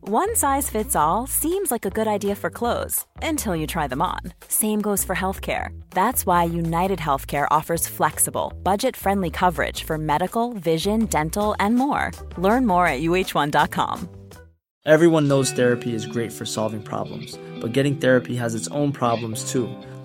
One size fits all seems like a good idea for clothes until you try them on. Same goes for healthcare. That's why United Healthcare offers flexible, budget friendly coverage for medical, vision, dental, and more. Learn more at uh1.com. Everyone knows therapy is great for solving problems, but getting therapy has its own problems too,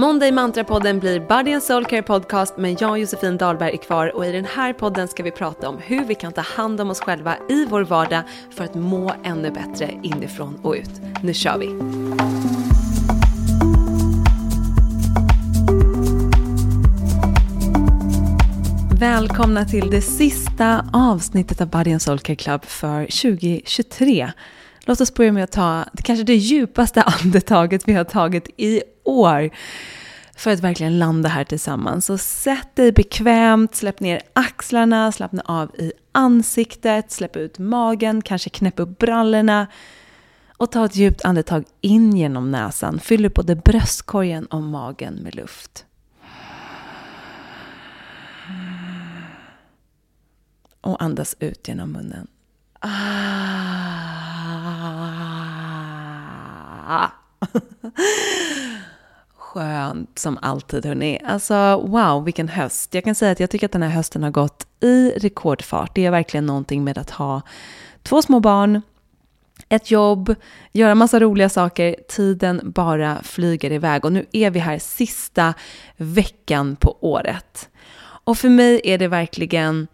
Måndag Mantra-podden blir Body and Soul Care Podcast men jag och Josefin Dahlberg är kvar och i den här podden ska vi prata om hur vi kan ta hand om oss själva i vår vardag för att må ännu bättre inifrån och ut. Nu kör vi! Välkomna till det sista avsnittet av Body and Soul Care Club för 2023. Låt oss börja med att ta det kanske det djupaste andetaget vi har tagit i år för att verkligen landa här tillsammans. Så sätt dig bekvämt, släpp ner axlarna, slappna av i ansiktet, släpp ut magen, kanske knäpp upp brallorna och ta ett djupt andetag in genom näsan. Fyll upp både bröstkorgen och magen med luft. Och andas ut genom munnen. Ah. Skönt som alltid hörni. Alltså wow, vilken höst. Jag kan säga att jag tycker att den här hösten har gått i rekordfart. Det är verkligen någonting med att ha två små barn, ett jobb, göra massa roliga saker. Tiden bara flyger iväg och nu är vi här sista veckan på året. Och för mig är det verkligen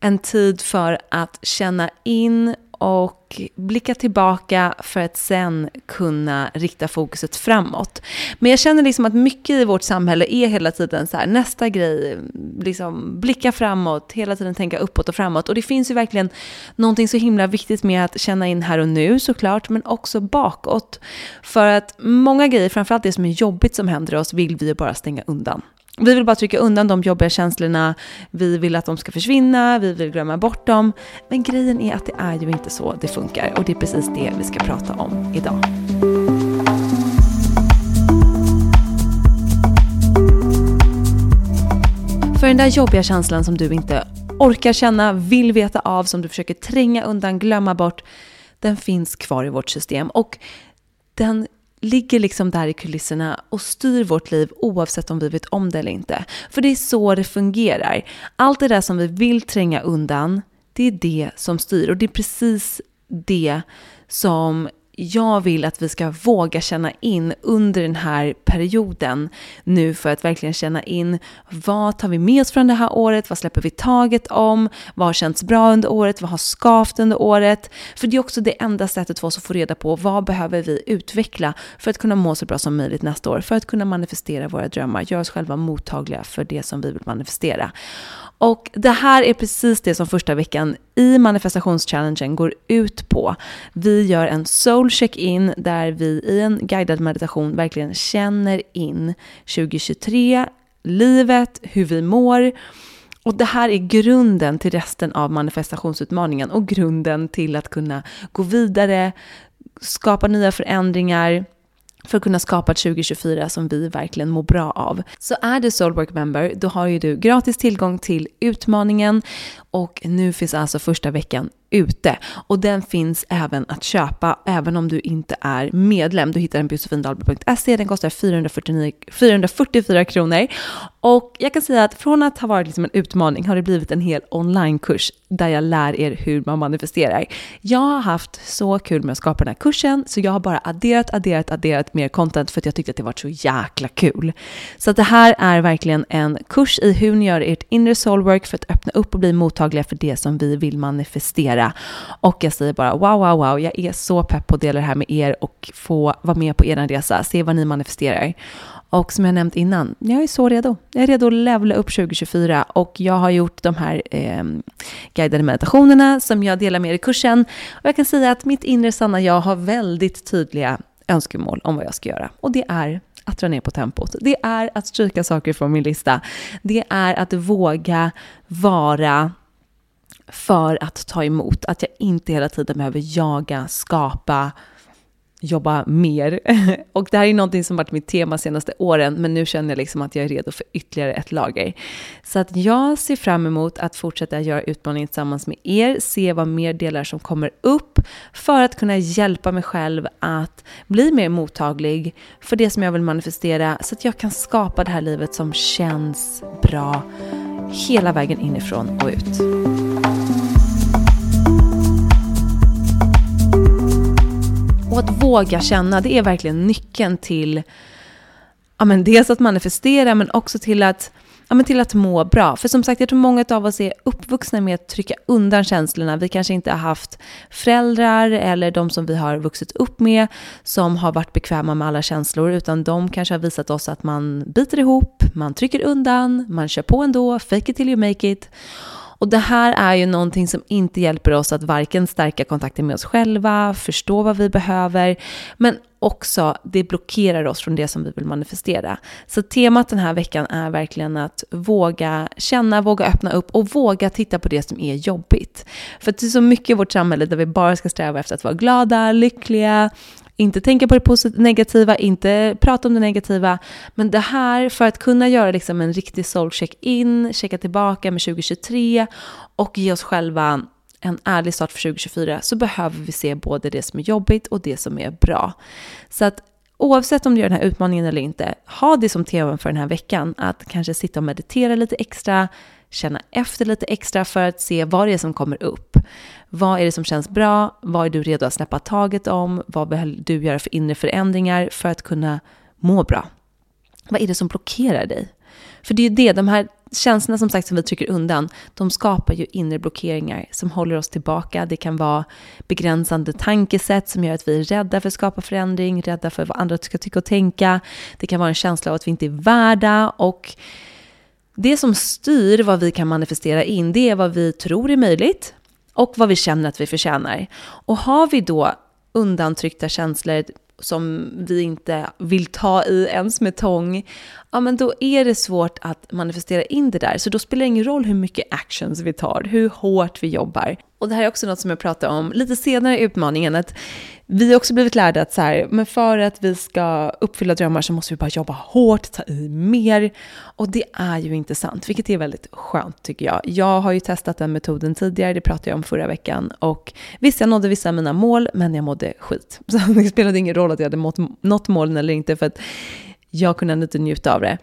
en tid för att känna in och blicka tillbaka för att sen kunna rikta fokuset framåt. Men jag känner liksom att mycket i vårt samhälle är hela tiden så här, nästa grej, liksom blicka framåt, hela tiden tänka uppåt och framåt. Och det finns ju verkligen någonting så himla viktigt med att känna in här och nu såklart, men också bakåt. För att många grejer, framförallt det som är jobbigt som händer oss, vill vi bara stänga undan. Vi vill bara trycka undan de jobbiga känslorna, vi vill att de ska försvinna, vi vill glömma bort dem. Men grejen är att det är ju inte så det funkar och det är precis det vi ska prata om idag. För den där jobbiga känslan som du inte orkar känna, vill veta av, som du försöker tränga undan, glömma bort, den finns kvar i vårt system. Och den ligger liksom där i kulisserna och styr vårt liv oavsett om vi vet om det eller inte. För det är så det fungerar. Allt det där som vi vill tränga undan, det är det som styr. Och det är precis det som jag vill att vi ska våga känna in under den här perioden nu för att verkligen känna in vad tar vi med oss från det här året, vad släpper vi taget om, vad har känts bra under året, vad har skavt under året. För det är också det enda sättet för oss att få reda på vad behöver vi utveckla för att kunna må så bra som möjligt nästa år, för att kunna manifestera våra drömmar, göra oss själva mottagliga för det som vi vill manifestera. Och det här är precis det som första veckan i manifestationschallengen går ut på. Vi gör en soul check-in där vi i en guidad meditation verkligen känner in 2023, livet, hur vi mår. Och det här är grunden till resten av manifestationsutmaningen och grunden till att kunna gå vidare, skapa nya förändringar, för att kunna skapa ett 2024 som vi verkligen mår bra av. Så är du Soulwork Member, då har ju du gratis tillgång till utmaningen och nu finns alltså första veckan ute. Och den finns även att köpa, även om du inte är medlem. Du hittar den på josefindalby.se, den kostar 449, 444 kronor. Och jag kan säga att från att ha varit liksom en utmaning har det blivit en hel onlinekurs där jag lär er hur man manifesterar. Jag har haft så kul med att skapa den här kursen, så jag har bara adderat, adderat, adderat mer content för att jag tyckte att det var så jäkla kul. Så att det här är verkligen en kurs i hur ni gör ert inre soulwork för att öppna upp och bli mottagliga för det som vi vill manifestera. Och jag säger bara wow, wow, wow, jag är så pepp på att dela det här med er och få vara med på er resa, se vad ni manifesterar. Och som jag nämnt innan, jag är så redo. Jag är redo att levla upp 2024 och jag har gjort de här eh, guidade meditationerna som jag delar med er i kursen. Och jag kan säga att mitt inre sanna jag har väldigt tydliga önskemål om vad jag ska göra. Och det är att dra ner på tempot. Det är att stryka saker från min lista. Det är att våga vara för att ta emot. Att jag inte hela tiden behöver jaga, skapa, jobba mer. Och det här är någonting som varit mitt tema senaste åren, men nu känner jag liksom att jag är redo för ytterligare ett lager. Så att jag ser fram emot att fortsätta göra utmaningen tillsammans med er, se vad mer delar som kommer upp, för att kunna hjälpa mig själv att bli mer mottaglig för det som jag vill manifestera, så att jag kan skapa det här livet som känns bra hela vägen inifrån och ut. Och att våga känna, det är verkligen nyckeln till ja, men dels att manifestera, men också till att, ja, men till att må bra. För som sagt, jag tror många av oss är uppvuxna med att trycka undan känslorna. Vi kanske inte har haft föräldrar eller de som vi har vuxit upp med som har varit bekväma med alla känslor, utan de kanske har visat oss att man biter ihop, man trycker undan, man kör på ändå, fake it till you make it. Och det här är ju någonting som inte hjälper oss att varken stärka kontakten med oss själva, förstå vad vi behöver, men också det blockerar oss från det som vi vill manifestera. Så temat den här veckan är verkligen att våga känna, våga öppna upp och våga titta på det som är jobbigt. För det är så mycket i vårt samhälle där vi bara ska sträva efter att vara glada, lyckliga, inte tänka på det negativa, inte prata om det negativa. Men det här, för att kunna göra liksom en riktig soul check-in, checka tillbaka med 2023 och ge oss själva en ärlig start för 2024 så behöver vi se både det som är jobbigt och det som är bra. Så att oavsett om du gör den här utmaningen eller inte, ha det som tema för den här veckan. Att kanske sitta och meditera lite extra, känna efter lite extra för att se vad det är som kommer upp. Vad är det som känns bra? Vad är du redo att släppa taget om? Vad behöver du göra för inre förändringar för att kunna må bra? Vad är det som blockerar dig? För det är ju det, de här känslorna som sagt som vi trycker undan, de skapar ju inre blockeringar som håller oss tillbaka. Det kan vara begränsande tankesätt som gör att vi är rädda för att skapa förändring, rädda för vad andra ska tycka och tänka. Det kan vara en känsla av att vi inte är värda och det som styr vad vi kan manifestera in, det är vad vi tror är möjligt och vad vi känner att vi förtjänar. Och har vi då undantryckta känslor som vi inte vill ta i ens med tång, ja men då är det svårt att manifestera in det där. Så då spelar det ingen roll hur mycket actions vi tar, hur hårt vi jobbar. Och det här är också något som jag pratar om lite senare i utmaningen, att vi har också blivit lärda att så här, men för att vi ska uppfylla drömmar så måste vi bara jobba hårt, ta i mer. Och det är ju inte sant, vilket är väldigt skönt tycker jag. Jag har ju testat den metoden tidigare, det pratade jag om förra veckan. Och visst, jag nådde vissa av mina mål, men jag mådde skit. Så det spelade ingen roll att jag hade nått målen eller inte, för att jag kunde inte njuta av det.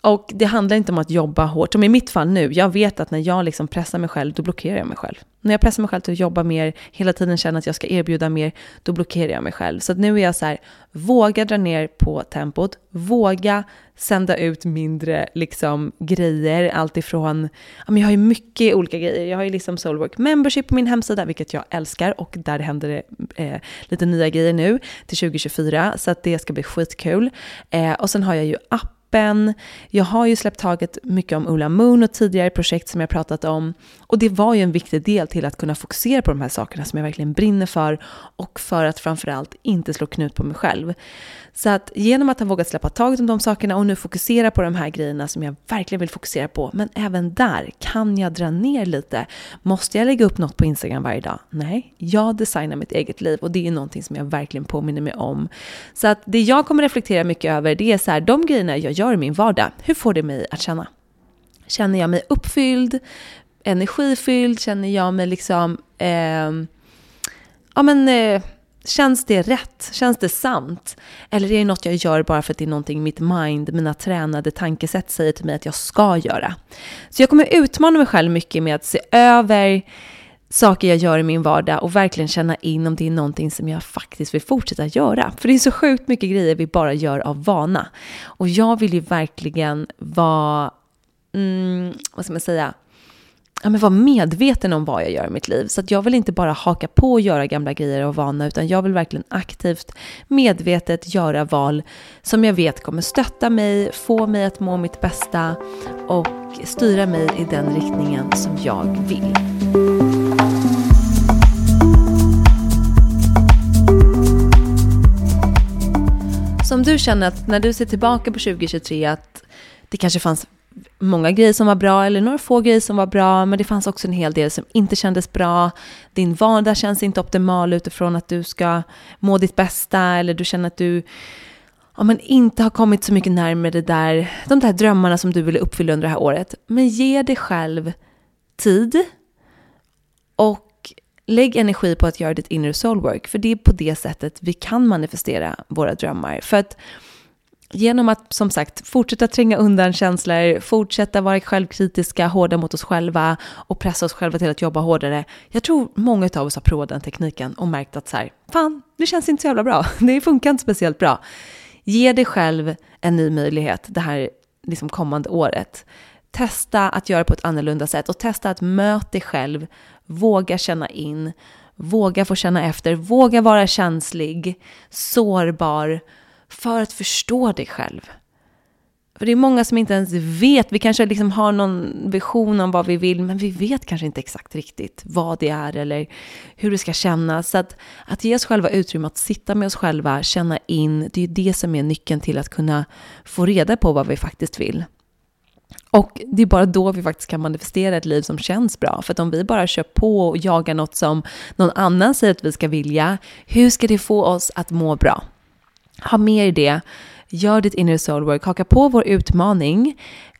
Och det handlar inte om att jobba hårt. Som i mitt fall nu, jag vet att när jag liksom pressar mig själv, då blockerar jag mig själv. När jag pressar mig själv till att jobba mer, hela tiden känner att jag ska erbjuda mer, då blockerar jag mig själv. Så nu är jag så här, våga dra ner på tempot, våga sända ut mindre liksom, grejer, alltifrån, ja, men jag har ju mycket olika grejer. Jag har ju liksom Soulwork Membership på min hemsida, vilket jag älskar, och där händer det eh, lite nya grejer nu till 2024, så att det ska bli skitkul. Eh, och sen har jag ju app appen. Jag har ju släppt taget mycket om Ola Moon och tidigare projekt som jag pratat om. Och det var ju en viktig del till att kunna fokusera på de här sakerna som jag verkligen brinner för och för att framförallt inte slå knut på mig själv. Så att genom att ha vågat släppa taget om de sakerna och nu fokusera på de här grejerna som jag verkligen vill fokusera på, men även där, kan jag dra ner lite? Måste jag lägga upp något på Instagram varje dag? Nej, jag designar mitt eget liv och det är någonting som jag verkligen påminner mig om. Så att det jag kommer reflektera mycket över, det är så här, de grejerna jag gör i min vardag, hur får det mig att känna? Känner jag mig uppfylld? energifylld? Känner jag mig liksom... Eh, ja men... Eh, Känns det rätt? Känns det sant? Eller är det något jag gör bara för att det är någonting mitt mind, mina tränade tankesätt säger till mig att jag ska göra? Så jag kommer utmana mig själv mycket med att se över saker jag gör i min vardag och verkligen känna in om det är någonting som jag faktiskt vill fortsätta göra. För det är så sjukt mycket grejer vi bara gör av vana. Och jag vill ju verkligen vara, mm, vad ska man säga, ja, men vara medveten om vad jag gör i mitt liv. Så att jag vill inte bara haka på och göra gamla grejer av vana, utan jag vill verkligen aktivt, medvetet göra val som jag vet kommer stötta mig, få mig att må mitt bästa och styra mig i den riktningen som jag vill. Så om du känner att när du ser tillbaka på 2023 att det kanske fanns många grejer som var bra eller några få grejer som var bra, men det fanns också en hel del som inte kändes bra. Din vardag känns inte optimal utifrån att du ska må ditt bästa eller du känner att du ja, men inte har kommit så mycket närmare det där, de där drömmarna som du ville uppfylla under det här året. Men ge dig själv tid och lägg energi på att göra ditt inre soulwork, för det är på det sättet vi kan manifestera våra drömmar. För att genom att som sagt fortsätta tränga undan känslor, fortsätta vara självkritiska, hårda mot oss själva och pressa oss själva till att jobba hårdare. Jag tror många av oss har provat den tekniken och märkt att så här, fan, det känns inte så jävla bra. Det funkar inte speciellt bra. Ge dig själv en ny möjlighet det här liksom kommande året. Testa att göra på ett annorlunda sätt och testa att möta dig själv, våga känna in, våga få känna efter, våga vara känslig, sårbar, för att förstå dig själv. För det är många som inte ens vet, vi kanske liksom har någon vision om vad vi vill, men vi vet kanske inte exakt riktigt vad det är eller hur det ska kännas. Så att, att ge oss själva utrymme att sitta med oss själva, känna in, det är det som är nyckeln till att kunna få reda på vad vi faktiskt vill. Och det är bara då vi faktiskt kan manifestera ett liv som känns bra. För att om vi bara kör på och jagar något som någon annan säger att vi ska vilja, hur ska det få oss att må bra? Ha med er det. Gör ditt inner soul work. Haka på vår utmaning.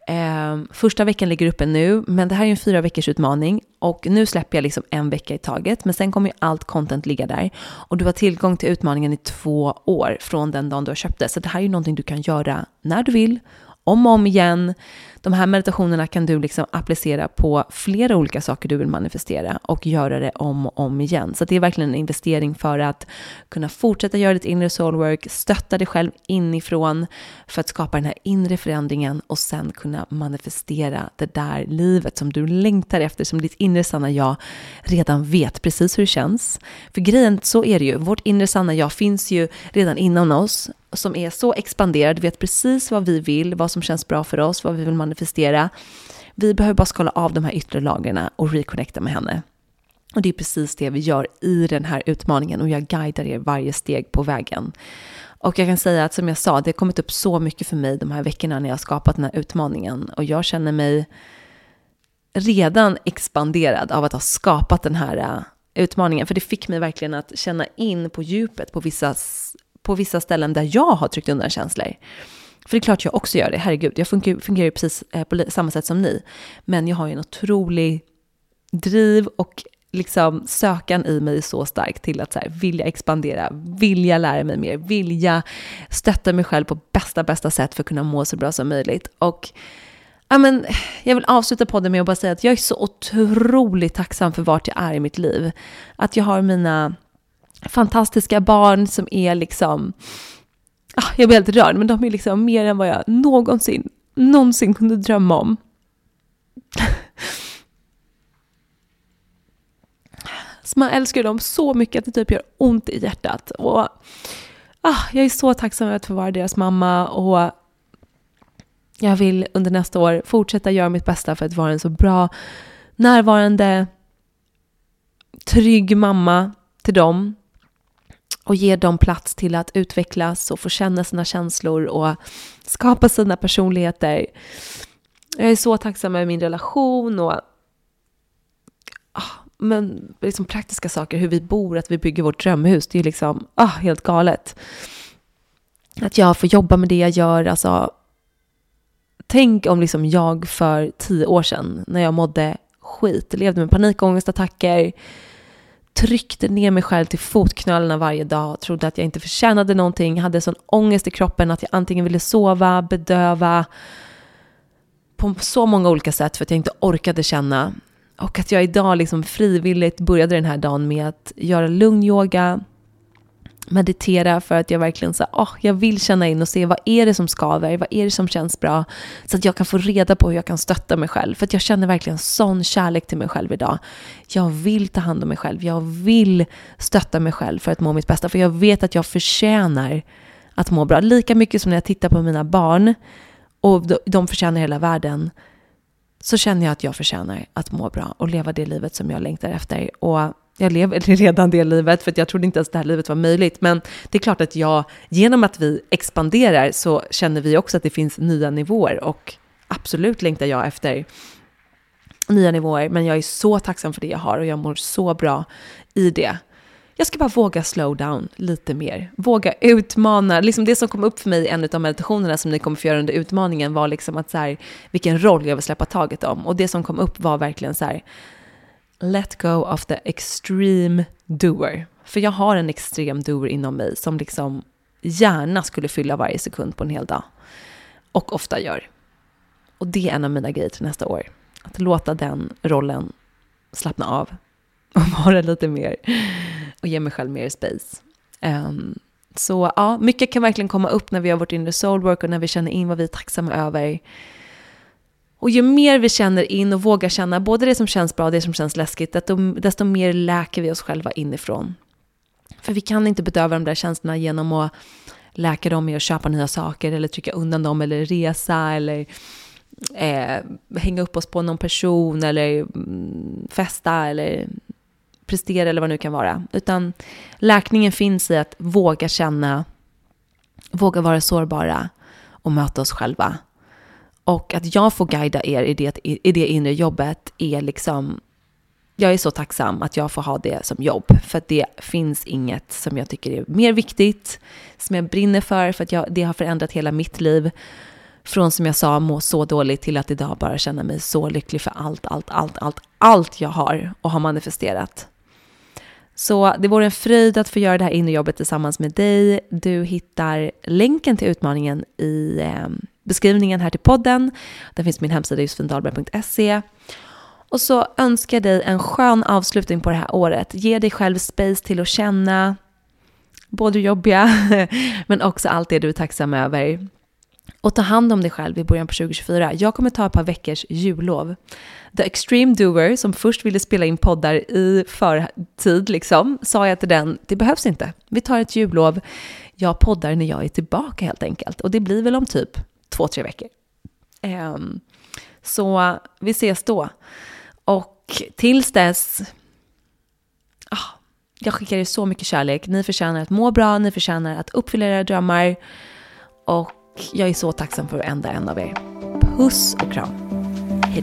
Eh, första veckan ligger uppe nu, men det här är en fyra veckors utmaning och nu släpper jag liksom en vecka i taget, men sen kommer ju allt content ligga där och du har tillgång till utmaningen i två år från den dagen du har köpt det. Så det här är ju någonting du kan göra när du vill, om och om igen. De här meditationerna kan du liksom applicera på flera olika saker du vill manifestera och göra det om och om igen. Så det är verkligen en investering för att kunna fortsätta göra ditt inre soulwork, stötta dig själv inifrån för att skapa den här inre förändringen och sen kunna manifestera det där livet som du längtar efter, som ditt inre sanna jag redan vet precis hur det känns. För grejen, så är det ju, vårt inre sanna jag finns ju redan inom oss som är så expanderad, vet precis vad vi vill, vad som känns bra för oss, vad vi vill manifestera manifestera. Vi behöver bara skala av de här yttre lagren och reconnecta med henne. Och det är precis det vi gör i den här utmaningen och jag guidar er varje steg på vägen. Och jag kan säga att som jag sa, det har kommit upp så mycket för mig de här veckorna när jag har skapat den här utmaningen och jag känner mig redan expanderad av att ha skapat den här äh, utmaningen. För det fick mig verkligen att känna in på djupet på vissa på vissa ställen där jag har tryckt undan känslor. För det är klart jag också gör det, herregud, jag fungerar ju precis eh, på samma sätt som ni. Men jag har ju en otrolig driv och liksom sökan i mig så starkt till att så här, vilja expandera, vilja lära mig mer, vilja stötta mig själv på bästa, bästa sätt för att kunna må så bra som möjligt. Och ja, men, jag vill avsluta podden med att bara säga att jag är så otroligt tacksam för vart jag är i mitt liv. Att jag har mina fantastiska barn som är liksom, ah, jag blir helt rörd, men de är liksom mer än vad jag någonsin, någonsin kunde drömma om. Så man älskar dem så mycket att det typ gör ont i hjärtat. Och ah, jag är så tacksam över att få vara deras mamma och jag vill under nästa år fortsätta göra mitt bästa för att vara en så bra, närvarande, trygg mamma till dem och ge dem plats till att utvecklas och få känna sina känslor och skapa sina personligheter. Jag är så tacksam över min relation och ah, men liksom praktiska saker, hur vi bor, att vi bygger vårt drömhus, det är liksom ah, helt galet. Att jag får jobba med det jag gör, alltså tänk om liksom jag för tio år sedan, när jag mådde skit. Levde med panikångestattacker, tryckte ner mig själv till fotknölarna varje dag, trodde att jag inte förtjänade någonting, hade sån ångest i kroppen att jag antingen ville sova, bedöva, på så många olika sätt för att jag inte orkade känna. Och att jag idag liksom frivilligt började den här dagen med att göra lugn yoga, meditera för att jag verkligen så, oh, jag vill känna in och se vad är det som skaver, vad är det som känns bra. Så att jag kan få reda på hur jag kan stötta mig själv. För att jag känner verkligen sån kärlek till mig själv idag. Jag vill ta hand om mig själv, jag vill stötta mig själv för att må mitt bästa. För jag vet att jag förtjänar att må bra. Lika mycket som när jag tittar på mina barn och de förtjänar hela världen så känner jag att jag förtjänar att må bra och leva det livet som jag längtar efter. Och jag lever redan det livet för jag trodde inte ens det här livet var möjligt. Men det är klart att jag, genom att vi expanderar så känner vi också att det finns nya nivåer och absolut längtar jag efter nya nivåer. Men jag är så tacksam för det jag har och jag mår så bra i det. Jag ska bara våga slow down lite mer. Våga utmana. Liksom det som kom upp för mig i en av meditationerna som ni kommer få göra under utmaningen var liksom att så här, vilken roll jag vill släppa taget om. Och det som kom upp var verkligen så här, let go of the extreme doer. För jag har en extrem doer inom mig som liksom gärna skulle fylla varje sekund på en hel dag. Och ofta gör. Och det är en av mina grejer till nästa år. Att låta den rollen slappna av och vara lite mer och ge mig själv mer space. Um, så ja, mycket kan verkligen komma upp när vi har vårt inre soulwork och när vi känner in vad vi är tacksamma över. Och ju mer vi känner in och vågar känna både det som känns bra och det som känns läskigt, desto, desto mer läker vi oss själva inifrån. För vi kan inte bedöva de där känslorna genom att läka dem med att köpa nya saker eller trycka undan dem eller resa eller eh, hänga upp oss på någon person eller mm, festa eller prestera eller vad det nu kan vara. Utan läkningen finns i att våga känna, våga vara sårbara och möta oss själva. Och att jag får guida er i det, i det inre jobbet är liksom... Jag är så tacksam att jag får ha det som jobb. För att det finns inget som jag tycker är mer viktigt, som jag brinner för, för att jag, det har förändrat hela mitt liv. Från som jag sa, må så dåligt till att idag bara känna mig så lycklig för allt, allt, allt, allt, allt jag har och har manifesterat. Så det vore en fröjd att få göra det här inre jobbet tillsammans med dig. Du hittar länken till utmaningen i eh, beskrivningen här till podden. Där finns min hemsida josefindalberg.se. Och så önskar jag dig en skön avslutning på det här året. Ge dig själv space till att känna både det jobbiga men också allt det du är tacksam över. Och ta hand om dig själv i början på 2024. Jag kommer ta ett par veckors jullov. The Extreme Doer, som först ville spela in poddar i förtid, liksom, sa jag till den, det behövs inte. Vi tar ett jullov. Jag poddar när jag är tillbaka helt enkelt. Och det blir väl om typ två, tre veckor. Um, så vi ses då. Och tills dess, ah, jag skickar er så mycket kärlek. Ni förtjänar att må bra, ni förtjänar att uppfylla era drömmar. Och jag är så tacksam för varenda en av er. Puss och kram. Hej